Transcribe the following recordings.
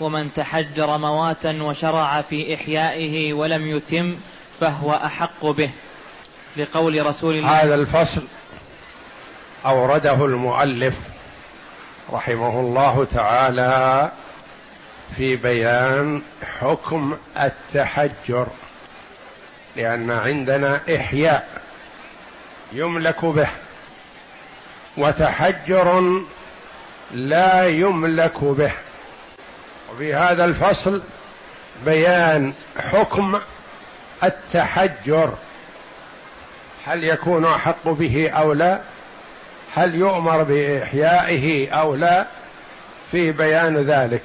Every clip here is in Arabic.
ومن تحجر مواتا وشرع في إحيائه ولم يتم فهو أحق به. لقول رسول الله هذا الفصل أورده المؤلف رحمه الله تعالى في بيان حكم التحجر لأن عندنا إحياء يملك به وتحجر لا يملك به. وفي هذا الفصل بيان حكم التحجر. هل يكون أحق به أو لا؟ هل يؤمر بإحيائه أو لا؟ في بيان ذلك.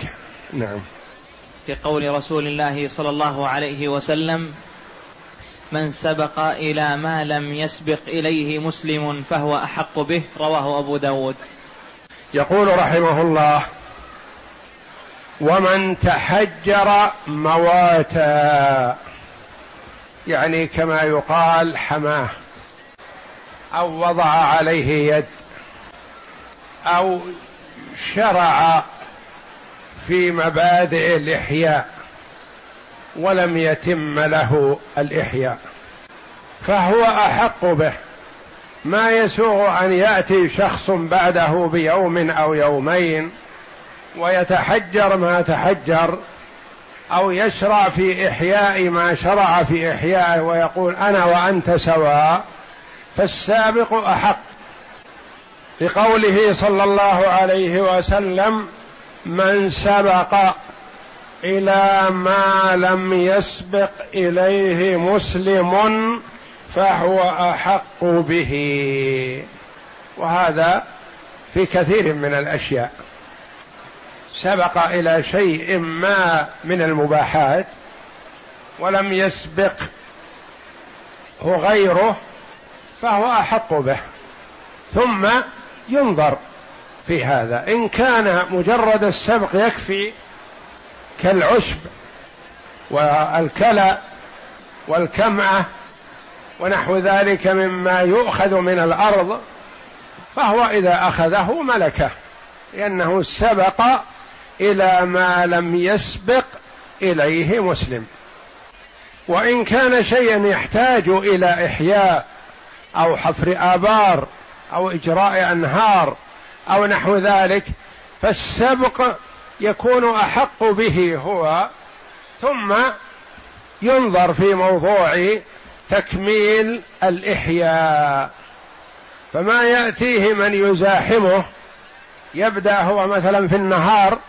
نعم. في قول رسول الله صلى الله عليه وسلم من سبق إلى ما لم يسبق إليه مسلم فهو أحق به. رواه أبو داود. يقول رحمه الله ومن تحجر مواتا. يعني كما يقال حماه. أو وضع عليه يد. أو شرع في مبادئ الإحياء. ولم يتم له الإحياء. فهو أحق به. ما يسوغ أن يأتي شخص بعده بيوم أو يومين ويتحجر ما تحجر أو يشرع في إحياء ما شرع في احيائه ويقول أنا وأنت سواء فالسابق أحق. بقوله صلى الله عليه وسلم من سبق إلى ما لم يسبق إليه مسلم فهو أحق به. وهذا في كثير من الأشياء. سبق إلى شيء ما من المباحات ولم يسبق غيره فهو أحق به. ثم ينظر في هذا. إن كان مجرد السبق يكفي كالعشب والكلى والكمعة ونحو ذلك مما يؤخذ من الأرض فهو إذا أخذه ملكه لأنه سبق إلى ما لم يسبق إليه مسلم. وإن كان شيئا يحتاج إلى إحياء أو حفر آبار أو إجراء أنهار أو نحو ذلك فالسبق يكون أحق به هو ثم ينظر في موضوع تكميل الإحياء. فما يأتيه من يزاحمه يبدأ هو مثلا في النهار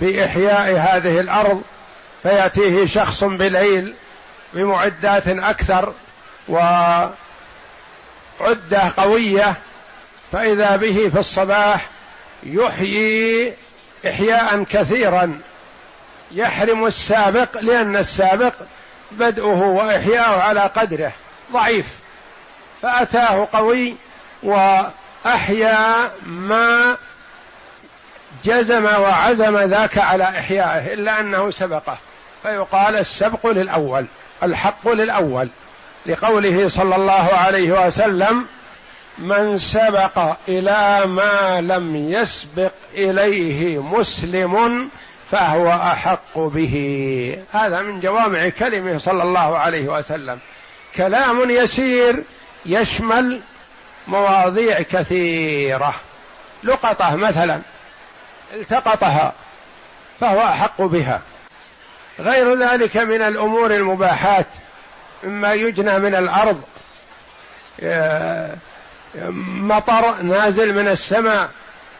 في إحياء هذه الأرض فيأتيه شخص بليل بمعدات أكثر وعدة قوية فإذا به في الصباح يحيي إحياء كثيرا. يحرم السابق لأن السابق بدءه وإحياؤه على قدره. ضعيف. فأتاه قوي وأحيا ما جزم وعزم ذاك على إحيائه إلا أنه سبقه. فيقال السبق للأول الحق للأول. لقوله صلى الله عليه وسلم من سبق إلى ما لم يسبق إليه مسلم فهو أحق به. هذا من جوامع كلمه صلى الله عليه وسلم. كلام يسير يشمل مواضيع كثيرة. لقطة مثلا. التقطها فهو أحق بها. غير ذلك من الأمور المباحات مما يجنى من الأرض. مطر نازل من السماء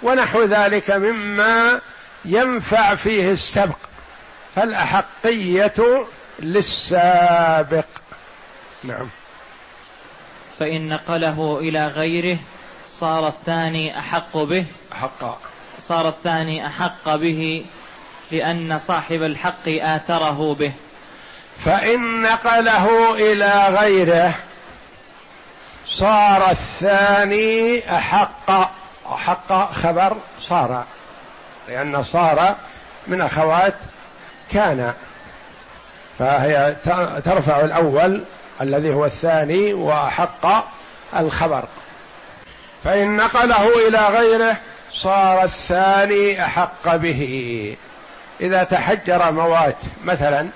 ونحو ذلك مما ينفع فيه السبق. فالأحقية للسابق. نعم. فإن نقله إلى غيره صار الثاني أحق به. حقا صار الثاني أحق به لأن صاحب الحق آثره به. فإن نقله إلى غيره صار الثاني أحق أحق خبر صار لأن صار من أخوات كان. فهي ترفع الأول الذي هو الثاني وأحق الخبر. فإن نقله إلى غيره صار الثاني أحق به. إذا تحجر موات مثلا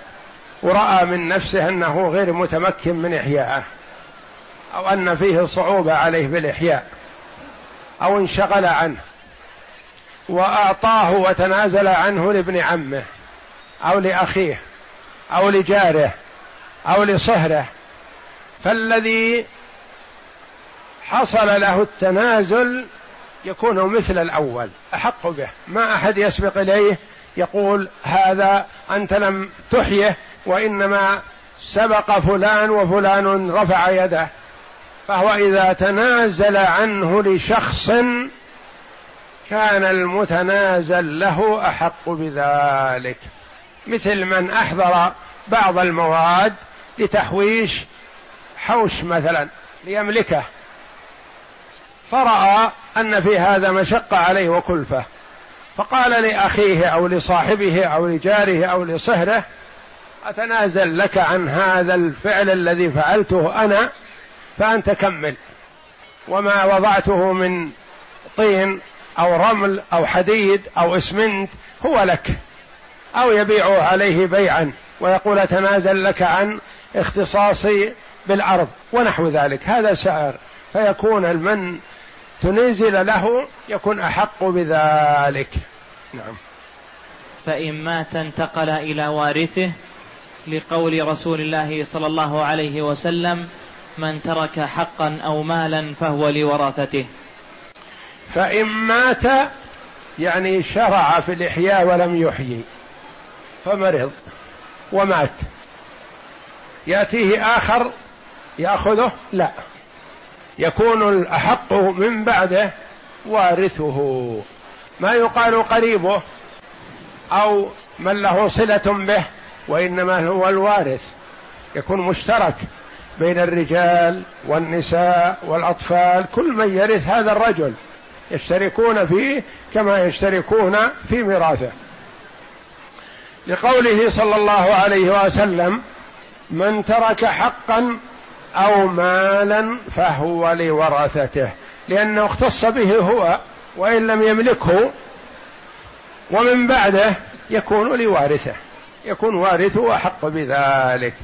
ورأى من نفسه أنه غير متمكن من إحيائه أو أن فيه صعوبة عليه بالإحياء أو انشغل عنه وأعطاه وتنازل عنه لابن عمه أو لأخيه أو لجاره أو لصهره. فالذي حصل له التنازل يكون مثل الأول أحق به. ما أحد يسبق إليه يقول هذا أنت لم تحيه وإنما سبق فلان وفلان رفع يده. فهو إذا تنازل عنه لشخص كان المتنازل له أحق بذلك. مثل من أحضر بعض المواد لتحويش حوش مثلا ليملكه. فرأى أن في هذا مشقة عليه وكلفة. فقال لأخيه أو لصاحبه أو لجاره أو لصهره أتنازل لك عن هذا الفعل الذي فعلته أنا؟ فأنت كمل. وما وضعته من طين أو رمل أو حديد أو إسمنت هو لك. أو يبيعه عليه بيعا ويقول أتنازل لك عن اختصاصي بالأرض ونحو ذلك. هذا سعر فيكون المن تنزل له يكون أحق بذلك. نعم. فإن مات انتقل إلى وارثه لقول رسول الله صلى الله عليه وسلم من ترك حقا أو مالا فهو لورثته فإن مات يعني شرع في الإحياء ولم يحيي فمرض ومات. يأتيه آخر يأخذه؟ لا. يكون الأحق من بعده وارثه. ما يقال قريبه أو من له صلة به وإنما هو الوارث. يكون مشترك بين الرجال والنساء والأطفال. كل من يرث هذا الرجل يشتركون فيه كما يشتركون في ميراثه. لقوله صلى الله عليه وسلم من ترك حقا أو مالا فهو لورثته لأنه اختص به هو وإن لم يملكه ومن بعده يكون لوارثه يكون وارثه احق بذلك.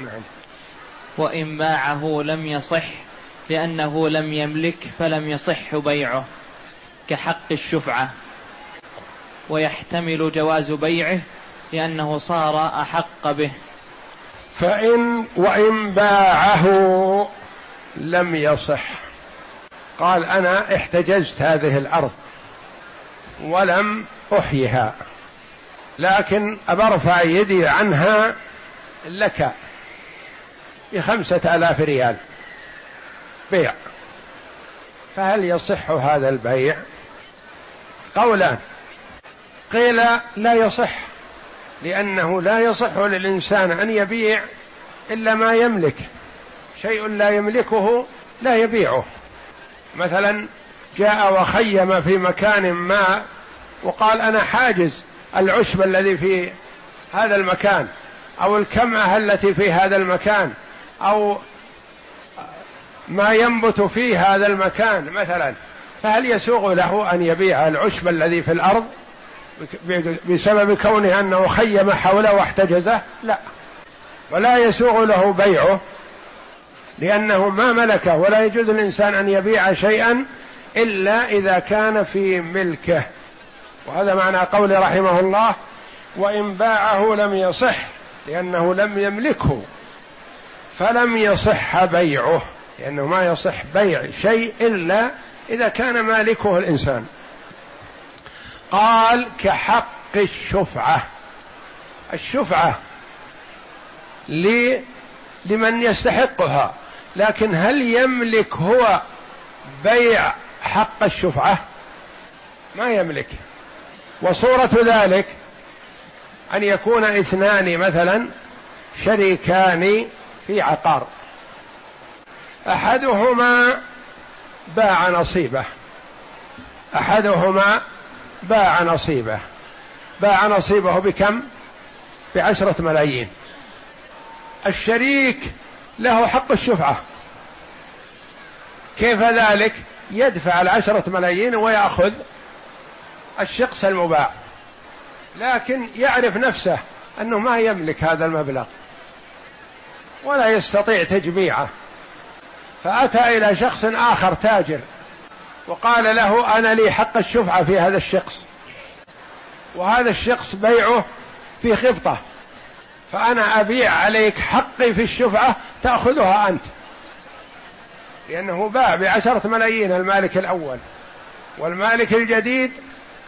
نعم. وإن باعه لم يصح لأنه لم يملك فلم يصح بيعه كحق الشفعة. ويحتمل جواز بيعه لأنه صار أحق به. فإن وإن باعه لم يصح. قال أنا احتجزت هذه الأرض ولم أحيها لكن أبرفع يدي عنها لك بخمسة آلاف ريال بيع. فهل يصح هذا البيع؟ قولان قيل لا يصح. لأنه لا يصح للإنسان أن يبيع إلا ما يملك. شيء لا يملكه لا يبيعه. مثلا جاء وخيم في مكان ما وقال أنا حاجز العشب الذي في هذا المكان أو الكمعة التي في هذا المكان أو ما ينبت في هذا المكان مثلا. فهل يسوغ له أن يبيع العشب الذي في الأرض؟ بسبب كونه أنه خيم حوله واحتجزه لا. ولا يسوغ له بيعه لأنه ما ملكه ولا يجوز للإنسان أن يبيع شيئا إلا إذا كان في ملكه. وهذا معنى قول رحمه الله وإن باعه لم يصح لأنه لم يملكه. فلم يصح بيعه لأنه ما يصح بيع شيء إلا إذا كان مالكه الإنسان. قال كحق الشفعة. الشفعة لمن يستحقها لكن هل يملك هو بيع حق الشفعة؟ ما يملك. وصورة ذلك أن يكون اثنان مثلا شريكان في عقار. أحدهما باع نصيبه أحدهما باع نصيبه. باع نصيبه بكم؟ بعشرة ملايين. الشريك له حق الشفعة. كيف ذلك؟ يدفع العشرة ملايين ويأخذ الشقص المباع. لكن يعرف نفسه أنه ما يملك هذا المبلغ. ولا يستطيع تجميعه. فأتى إلى شخص آخر تاجر. وقال له أنا لي حق الشفعة في هذا الشخص. وهذا الشخص بيعه في خبطة. فأنا أبيع عليك حقي في الشفعة تأخذها أنت. لأنه باع بعشرة ملايين المالك الأول. والمالك الجديد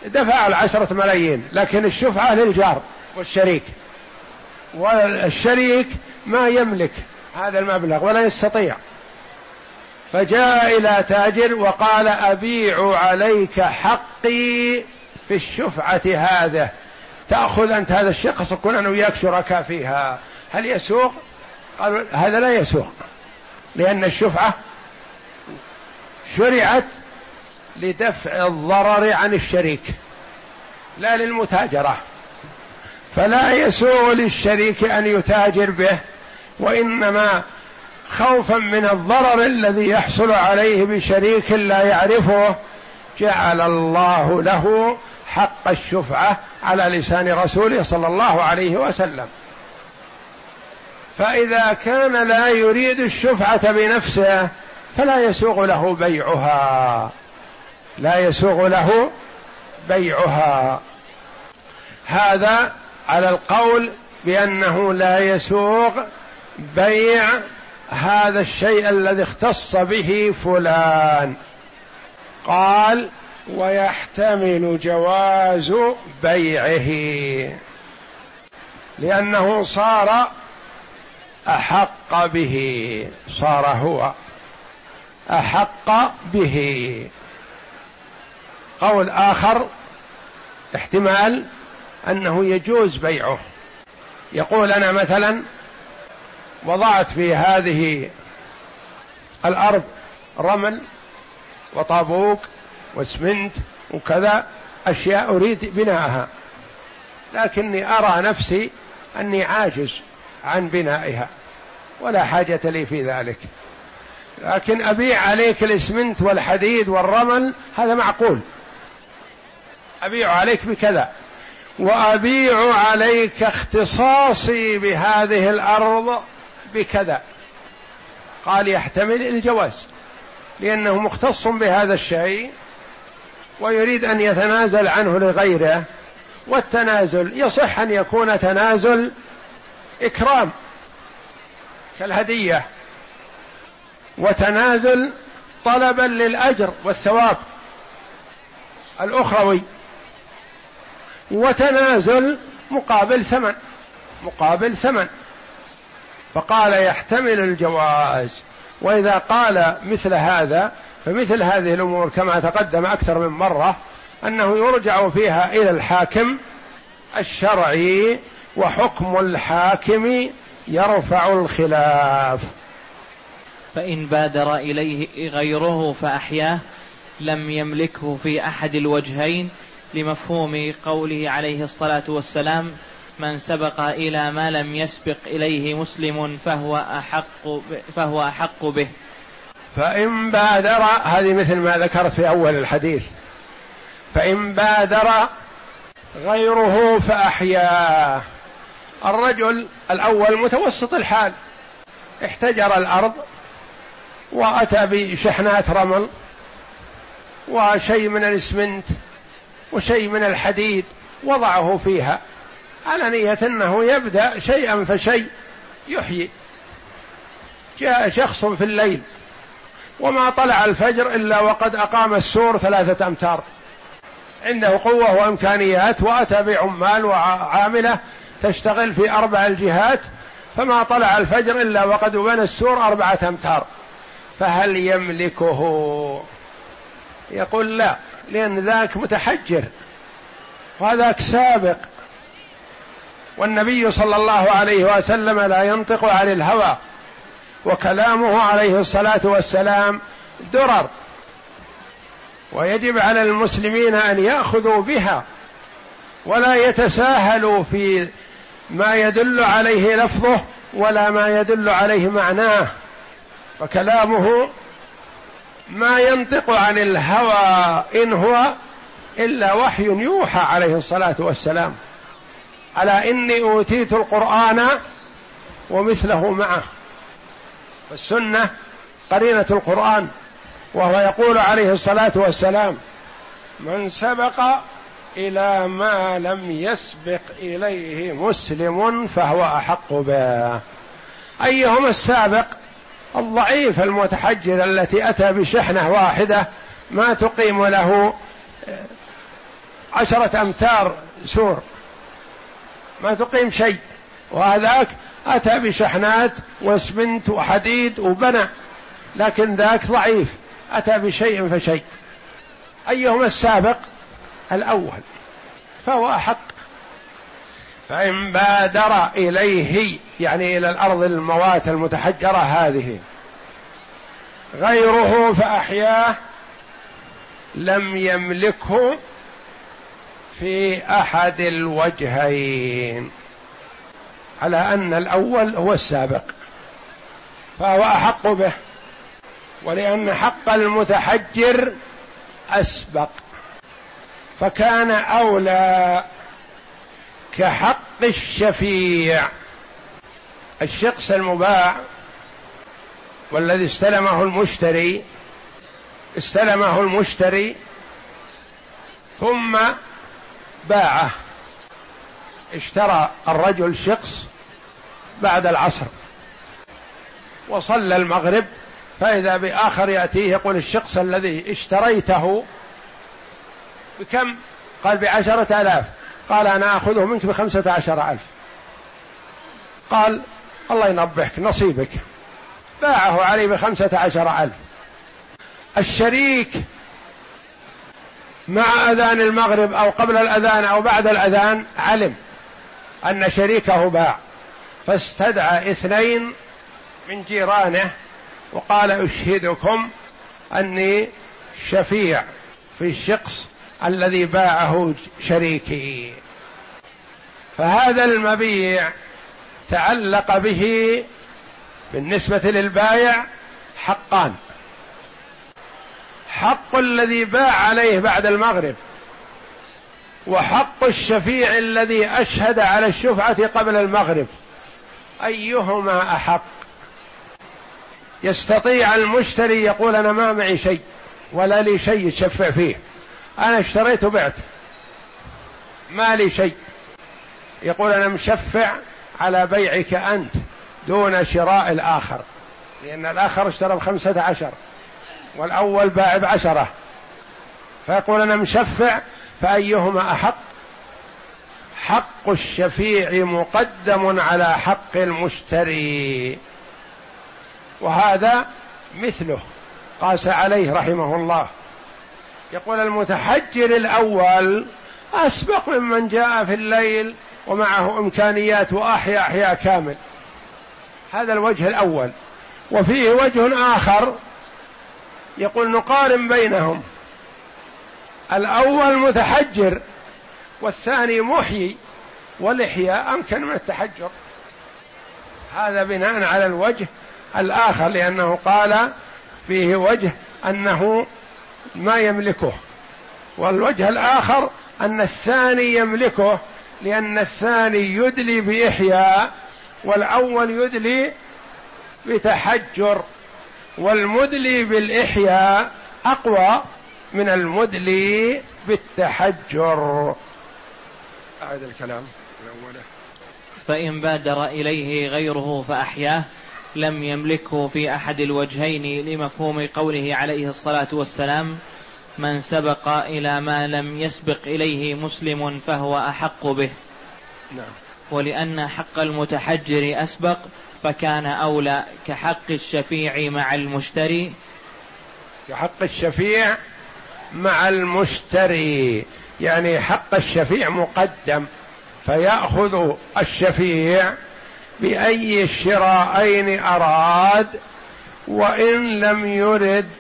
دفع العشرة ملايين لكن الشفعة للجار والشريك. والشريك ما يملك هذا المبلغ ولا يستطيع. فجاء إلى تاجر وقال أبيع عليك حقي في الشفعة هذا. تأخذ أنت هذا الشخص كن أنا وياك شركاء فيها. هل يسوق؟ قالوا هذا لا يسوق لأن الشفعة شرعت لدفع الضرر عن الشريك لا للمتاجرة. فلا يسوغ للشريك أن يتاجر به وإنما خوفا من الضرر الذي يحصل عليه بشريك لا يعرفه جعل الله له حق الشفعة على لسان رسوله صلى الله عليه وسلم. فإذا كان لا يريد الشفعة بنفسه فلا يسوغ له بيعها. لا يسوغ له بيعها. هذا على القول بأنه لا يسوغ بيع هذا الشيء الذي اختص به فلان. قال ويحتمل جواز بيعه لأنه صار أحق به صار هو أحق به. قول آخر احتمال أنه يجوز بيعه. يقول أنا مثلا وضعت في هذه الأرض رمل وطابوق واسمنت وكذا أشياء أريد بناءها. لكني أرى نفسي أني عاجز عن بنائها ولا حاجة لي في ذلك. لكن أبيع عليك الاسمنت والحديد والرمل هذا معقول. أبيع عليك بكذا. وأبيع عليك اختصاصي بهذه الأرض بكذا قال يحتمل الجواز لأنه مختص بهذا الشيء ويريد أن يتنازل عنه لغيره والتنازل يصح أن يكون تنازل إكرام كالهدية وتنازل طلبا للأجر والثواب الأخروي وتنازل مقابل ثمن مقابل ثمن. فقال يحتمل الجواز. وإذا قال مثل هذا فمثل هذه الأمور كما تقدم أكثر من مرة أنه يرجع فيها إلى الحاكم الشرعي وحكم الحاكم يرفع الخلاف. فإن بادر إليه غيره فأحياه لم يملكه في أحد الوجهين لمفهوم قوله عليه الصلاة والسلام من سبق إلى ما لم يسبق إليه مسلم فهو أحق فهو أحق به. فإن بادر هذه مثل ما ذكرت في أول الحديث. فإن بادر غيره فأحياه الرجل الأول متوسط الحال. احتجر الأرض وأتى بشحنات رمل وشيء من الإسمنت وشيء من الحديد وضعه فيها. على نية أنه يبدأ شيئا فشيء يحيي. جاء شخص في الليل وما طلع الفجر إلا وقد أقام السور ثلاثة أمتار. عنده قوة وإمكانيات وأتى بعمال وعاملة تشتغل في أربع الجهات فما طلع الفجر إلا وقد بنى السور أربعة أمتار. فهل يملكه؟ يقول لا لأن ذاك متحجر وهذاك سابق. والنبي صلى الله عليه وسلم لا ينطق عن الهوى وكلامه عليه الصلاة والسلام درر. ويجب على المسلمين أن يأخذوا بها ولا يتساهلوا في ما يدل عليه لفظه ولا ما يدل عليه معناه. فكلامه ما ينطق عن الهوى إن هو إلا وحي يوحى عليه الصلاة والسلام. على إني أوتيت القرآن ومثله معه. فالسنه قرينة القرآن وهو يقول عليه الصلاة والسلام من سبق إلى ما لم يسبق إليه مسلم فهو أحق به. أيهما السابق؟ الضعيف المتحجر التي أتى بشحنة واحدة ما تقيم له عشرة أمتار سور. ما تقيم شيء. وهذاك أتى بشحنات واسمنت وحديد وبنى. لكن ذاك ضعيف. أتى بشيء فشيء. أيهما السابق؟ الأول. فهو أحق. فإن بادر إليه يعني إلى الأرض الموات المتحجرة هذه غيره فأحياه لم يملكه في أحد الوجهين. على أن الأول هو السابق فهو أحق به ولأن حق المتحجر أسبق فكان أولى كحق الشفيع. الشخص المباع والذي استلمه المشتري استلمه المشتري ثم باعه. اشترى الرجل شخص بعد العصر. وصلى المغرب فإذا بآخر يأتيه يقول الشخص الذي اشتريته بكم؟ قال بعشرة آلاف. قال أنا أخذه منك بخمسة عشر ألف. قال الله ينبهك نصيبك. باعه عليه بخمسة عشر ألف. الشريك مع أذان المغرب أو قبل الأذان أو بعد الأذان علم أن شريكه باع. فاستدعى اثنين من جيرانه وقال أشهدكم أني شفيع في الشخص الذي باعه شريكي. فهذا المبيع تعلق به بالنسبة للبايع حقان. حق الذي باع عليه بعد المغرب وحق الشفيع الذي أشهد على الشفعة قبل المغرب. أيهما أحق؟ يستطيع المشتري يقول أنا ما معي شيء ولا لي شيء يشفع فيه. أنا اشتريت وبعت. ما لي شيء. يقول أنا مشفع على بيعك أنت دون شراء الآخر. لأن الآخر اشترى بخمسة عشر. والأول باع بعشرة. فيقول أنا مشفع فأيهما أحق؟ حق الشفيع مقدم على حق المشتري. وهذا مثله قاس عليه رحمه الله. يقول المتحجر الأول أسبق ممن جاء في الليل ومعه إمكانيات وأحيا أحياء كامل. هذا الوجه الأول. وفيه وجه آخر يقول نقارن بينهم. الأول متحجر والثاني محيي والإحياء أمكن من التحجر. هذا بناء على الوجه الآخر لأنه قال فيه وجه أنه ما يملكه والوجه الآخر أن الثاني يملكه لأن الثاني يدلي بإحياء والأول يدلي بتحجر. والمدلي بالإحياء أقوى من المدلي بالتحجر. أعد الكلام من فإن بادر إليه غيره فأحياه لم يملكه في أحد الوجهين لمفهوم قوله عليه الصلاة والسلام من سبق إلى ما لم يسبق إليه مسلم فهو أحق به. نعم. ولأن حق المتحجر أسبق فكان أولى كحق الشفيع مع المشتري. كحق الشفيع مع المشتري يعني حق الشفيع مقدم فيأخذ الشفيع بأي الشراءين أراد وإن لم يرد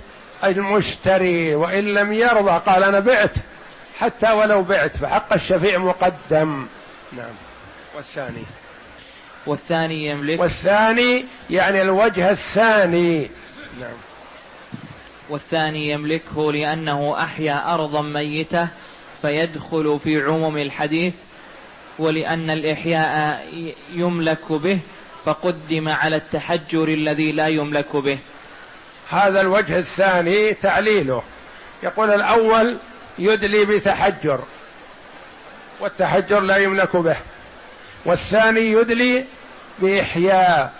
المشتري وإن لم يرضى قال أنا بعت حتى ولو بعت فحق الشفيع مقدم. نعم. والثاني؟ والثاني يملك. والثاني يعني الوجه الثاني. نعم. والثاني يملكه لأنه أحيا أرضا ميتة فيدخل في عموم الحديث ولأن الإحياء يملك به فقدم على التحجر الذي لا يملك به. هذا الوجه الثاني تعليله. يقول الأول يدلي بتحجر والتحجر لا يملك به. والثاني يدلي بإحياء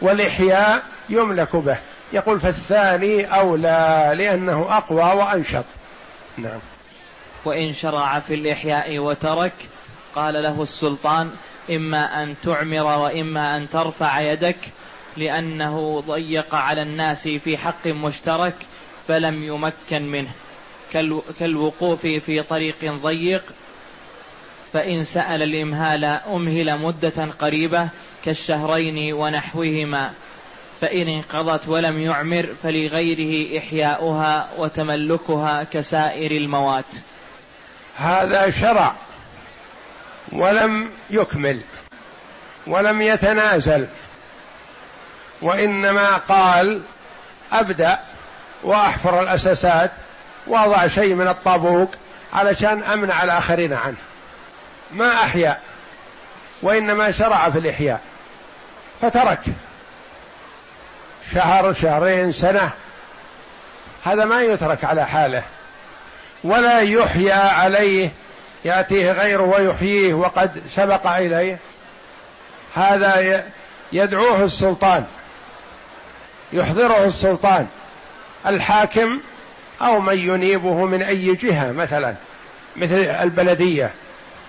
والإحياء يملك به. يقول فالثاني أولى لأنه أقوى وأنشط. نعم. وإن شرع في الإحياء وترك قال له السلطان إما أن تعمر وإما أن ترفع يدك لأنه ضيق على الناس في حق مشترك فلم يمكن منه. كالوقوف في طريق ضيق فإن سأل الإمهال أمهل مدة قريبة كالشهرين ونحوهما فإن انقضت ولم يعمر فلغيره إحياؤها وتملكها كسائر الموات. هذا شرع ولم يكمل ولم يتنازل وإنما قال أبدأ وأحفر الأساسات وأضع شيء من الطابوق علشان أمنع الآخرين عنه. ما أحيا وإنما شرع في الإحياء فترك. شهر شهرين سنة هذا ما يترك على حاله. ولا يحيى عليه يأتيه غيره ويحييه وقد سبق إليه. هذا يدعوه السلطان يحضره السلطان الحاكم أو من ينيبه من أي جهة مثلا مثل البلدية.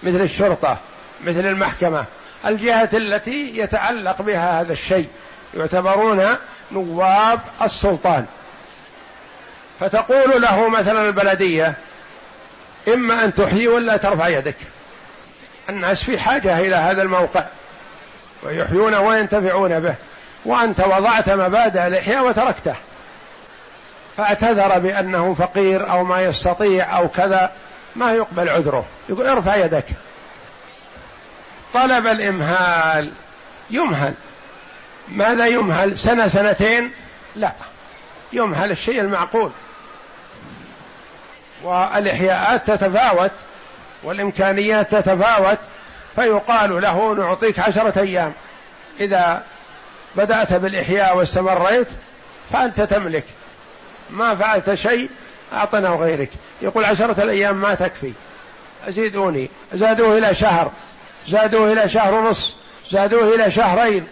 مثل الشرطة مثل المحكمة الجهة التي يتعلق بها هذا الشيء يعتبرون نواب السلطان. فتقول له مثلا البلدية إما أن تحيي ولا ترفع يدك. الناس في حاجة إلى هذا الموقع ويحيون وينتفعون به وأنت وضعت مبادئ الإحياء وتركته. فاعتذر بأنه فقير أو ما يستطيع أو كذا ما يقبل عذره. يقول ارفع يدك. طلب الإمهال. يمهل. ماذا يمهل؟ سنة سنتين؟ لا. يمهل الشيء المعقول. والإحياءات تتفاوت والإمكانيات تتفاوت فيقال له نعطيك عشرة أيام. إذا بدأت بالإحياء واستمريت فأنت تملك. ما فعلت شيء أعطنا غيرك. يقول عشرة الأيام ما تكفي. أزيدوني. زادوه إلى شهر. زادوه إلى شهر ونصف زادوه إلى شهرين.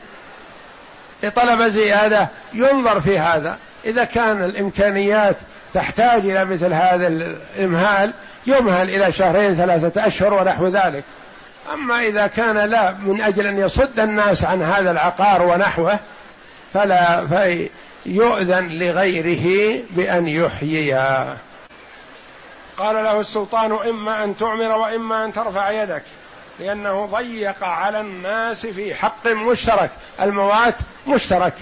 لطلب زيادة. ينظر في هذا. إذا كان الإمكانيات تحتاج إلى مثل هذا الإمهال يمهل إلى شهرين ثلاثة أشهر ونحو ذلك. أما إذا كان لا من أجل أن يصد الناس عن هذا العقار ونحوه فلا فيؤذن لغيره بأن يحييا. قال له السلطان إما أن تعمر وإما أن ترفع يدك لأنه ضيق على الناس في حق مشترك الموات مشترك.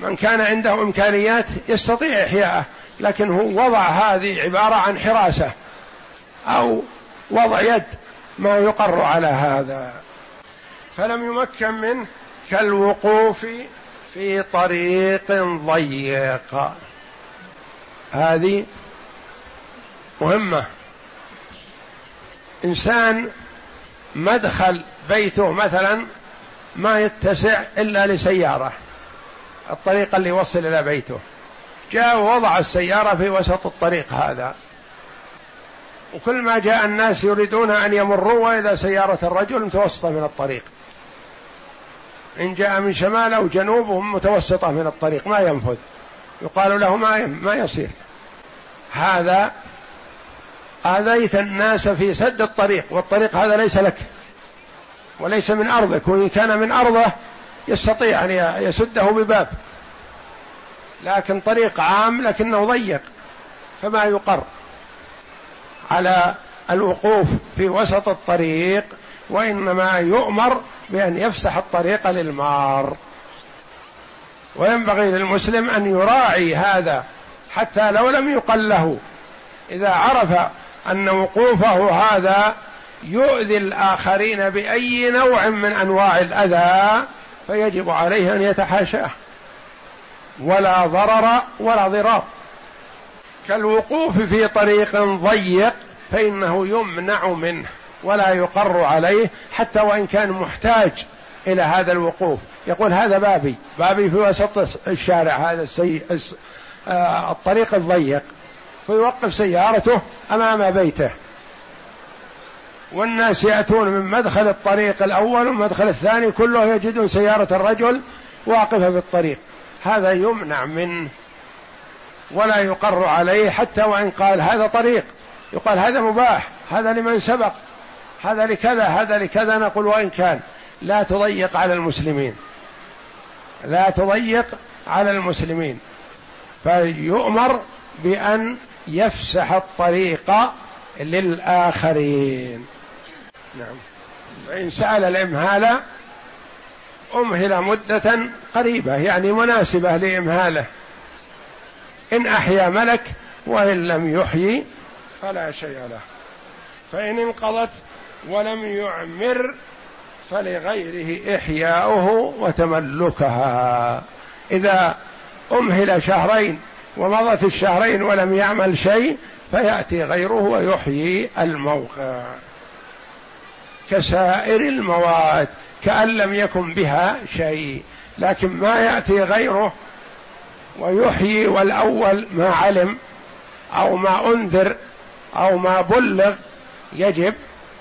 من كان عنده إمكانيات يستطيع إحياءه لكن هو وضع هذه عبارة عن حراسة أو وضع يد ما يقر على هذا. فلم يمكن منه كالوقوف في طريق ضيق. هذه مهمة. إنسان مدخل بيته مثلا ما يتسع إلا لسيارة الطريق اللي يوصل إلى بيته. جاء ووضع السيارة في وسط الطريق هذا. وكل ما جاء الناس يريدون أن يمروا وإذا سيارة الرجل متوسطة من الطريق. إن جاء من شمال أو جنوب هم متوسطة من الطريق ما ينفذ. يقال له ما ما يصير. هذا آذيت الناس في سد الطريق والطريق هذا ليس لك وليس من أرضك وإن كان من أرضه يستطيع أن يسده بباب. لكن طريق عام لكنه ضيق فما يقر على الوقوف في وسط الطريق وإنما يؤمر بأن يفسح الطريق للمار. وينبغي للمسلم أن يراعي هذا حتى لو لم يقل له. إذا عرف أن وقوفه هذا يؤذي الآخرين بأي نوع من أنواع الأذى فيجب عليه أن يتحاشاه. ولا ضرر ولا ضرار. كالوقوف في طريق ضيق فإنه يمنع منه. ولا يقر عليه حتى وإن كان محتاج إلى هذا الوقوف. يقول هذا بابي بابي في وسط الشارع هذا السي... آه، الطريق الضيق فيوقف سيارته أمام بيته. والناس يأتون من مدخل الطريق الأول والمدخل الثاني كله يجدون سيارة الرجل واقفة في الطريق. هذا يمنع منه ولا يقر عليه حتى وإن قال هذا طريق. يقال هذا مباح هذا لمن سبق. هذا لكذا هذا لكذا نقول وإن كان. لا تضيق على المسلمين. لا تضيق على المسلمين. فيؤمر بأن يفسح الطريق للآخرين. نعم. فإن سأل الإمهال أمهل مدة قريبة يعني مناسبة لإمهاله. إن أحيا ملك وإن لم يحيي فلا شيء له. فإن انقضت ولم يعمر فلغيره إحياؤه وتملكها. إذا أمهل شهرين ومضت الشهرين ولم يعمل شيء فيأتي غيره ويحيي الموقع. كسائر المواد كأن لم يكن بها شيء لكن ما يأتي غيره ويحيي والأول ما علم أو ما أنذر أو ما بلغ يجب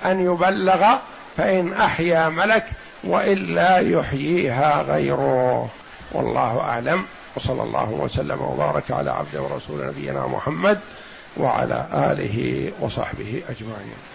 أن يبلغ فإن أحيا ملك وإلا يحييها غيره. والله أعلم. وصلى الله وسلم وبارك على عبده ورسول نبينا محمد وعلى آله وصحبه أجمعين.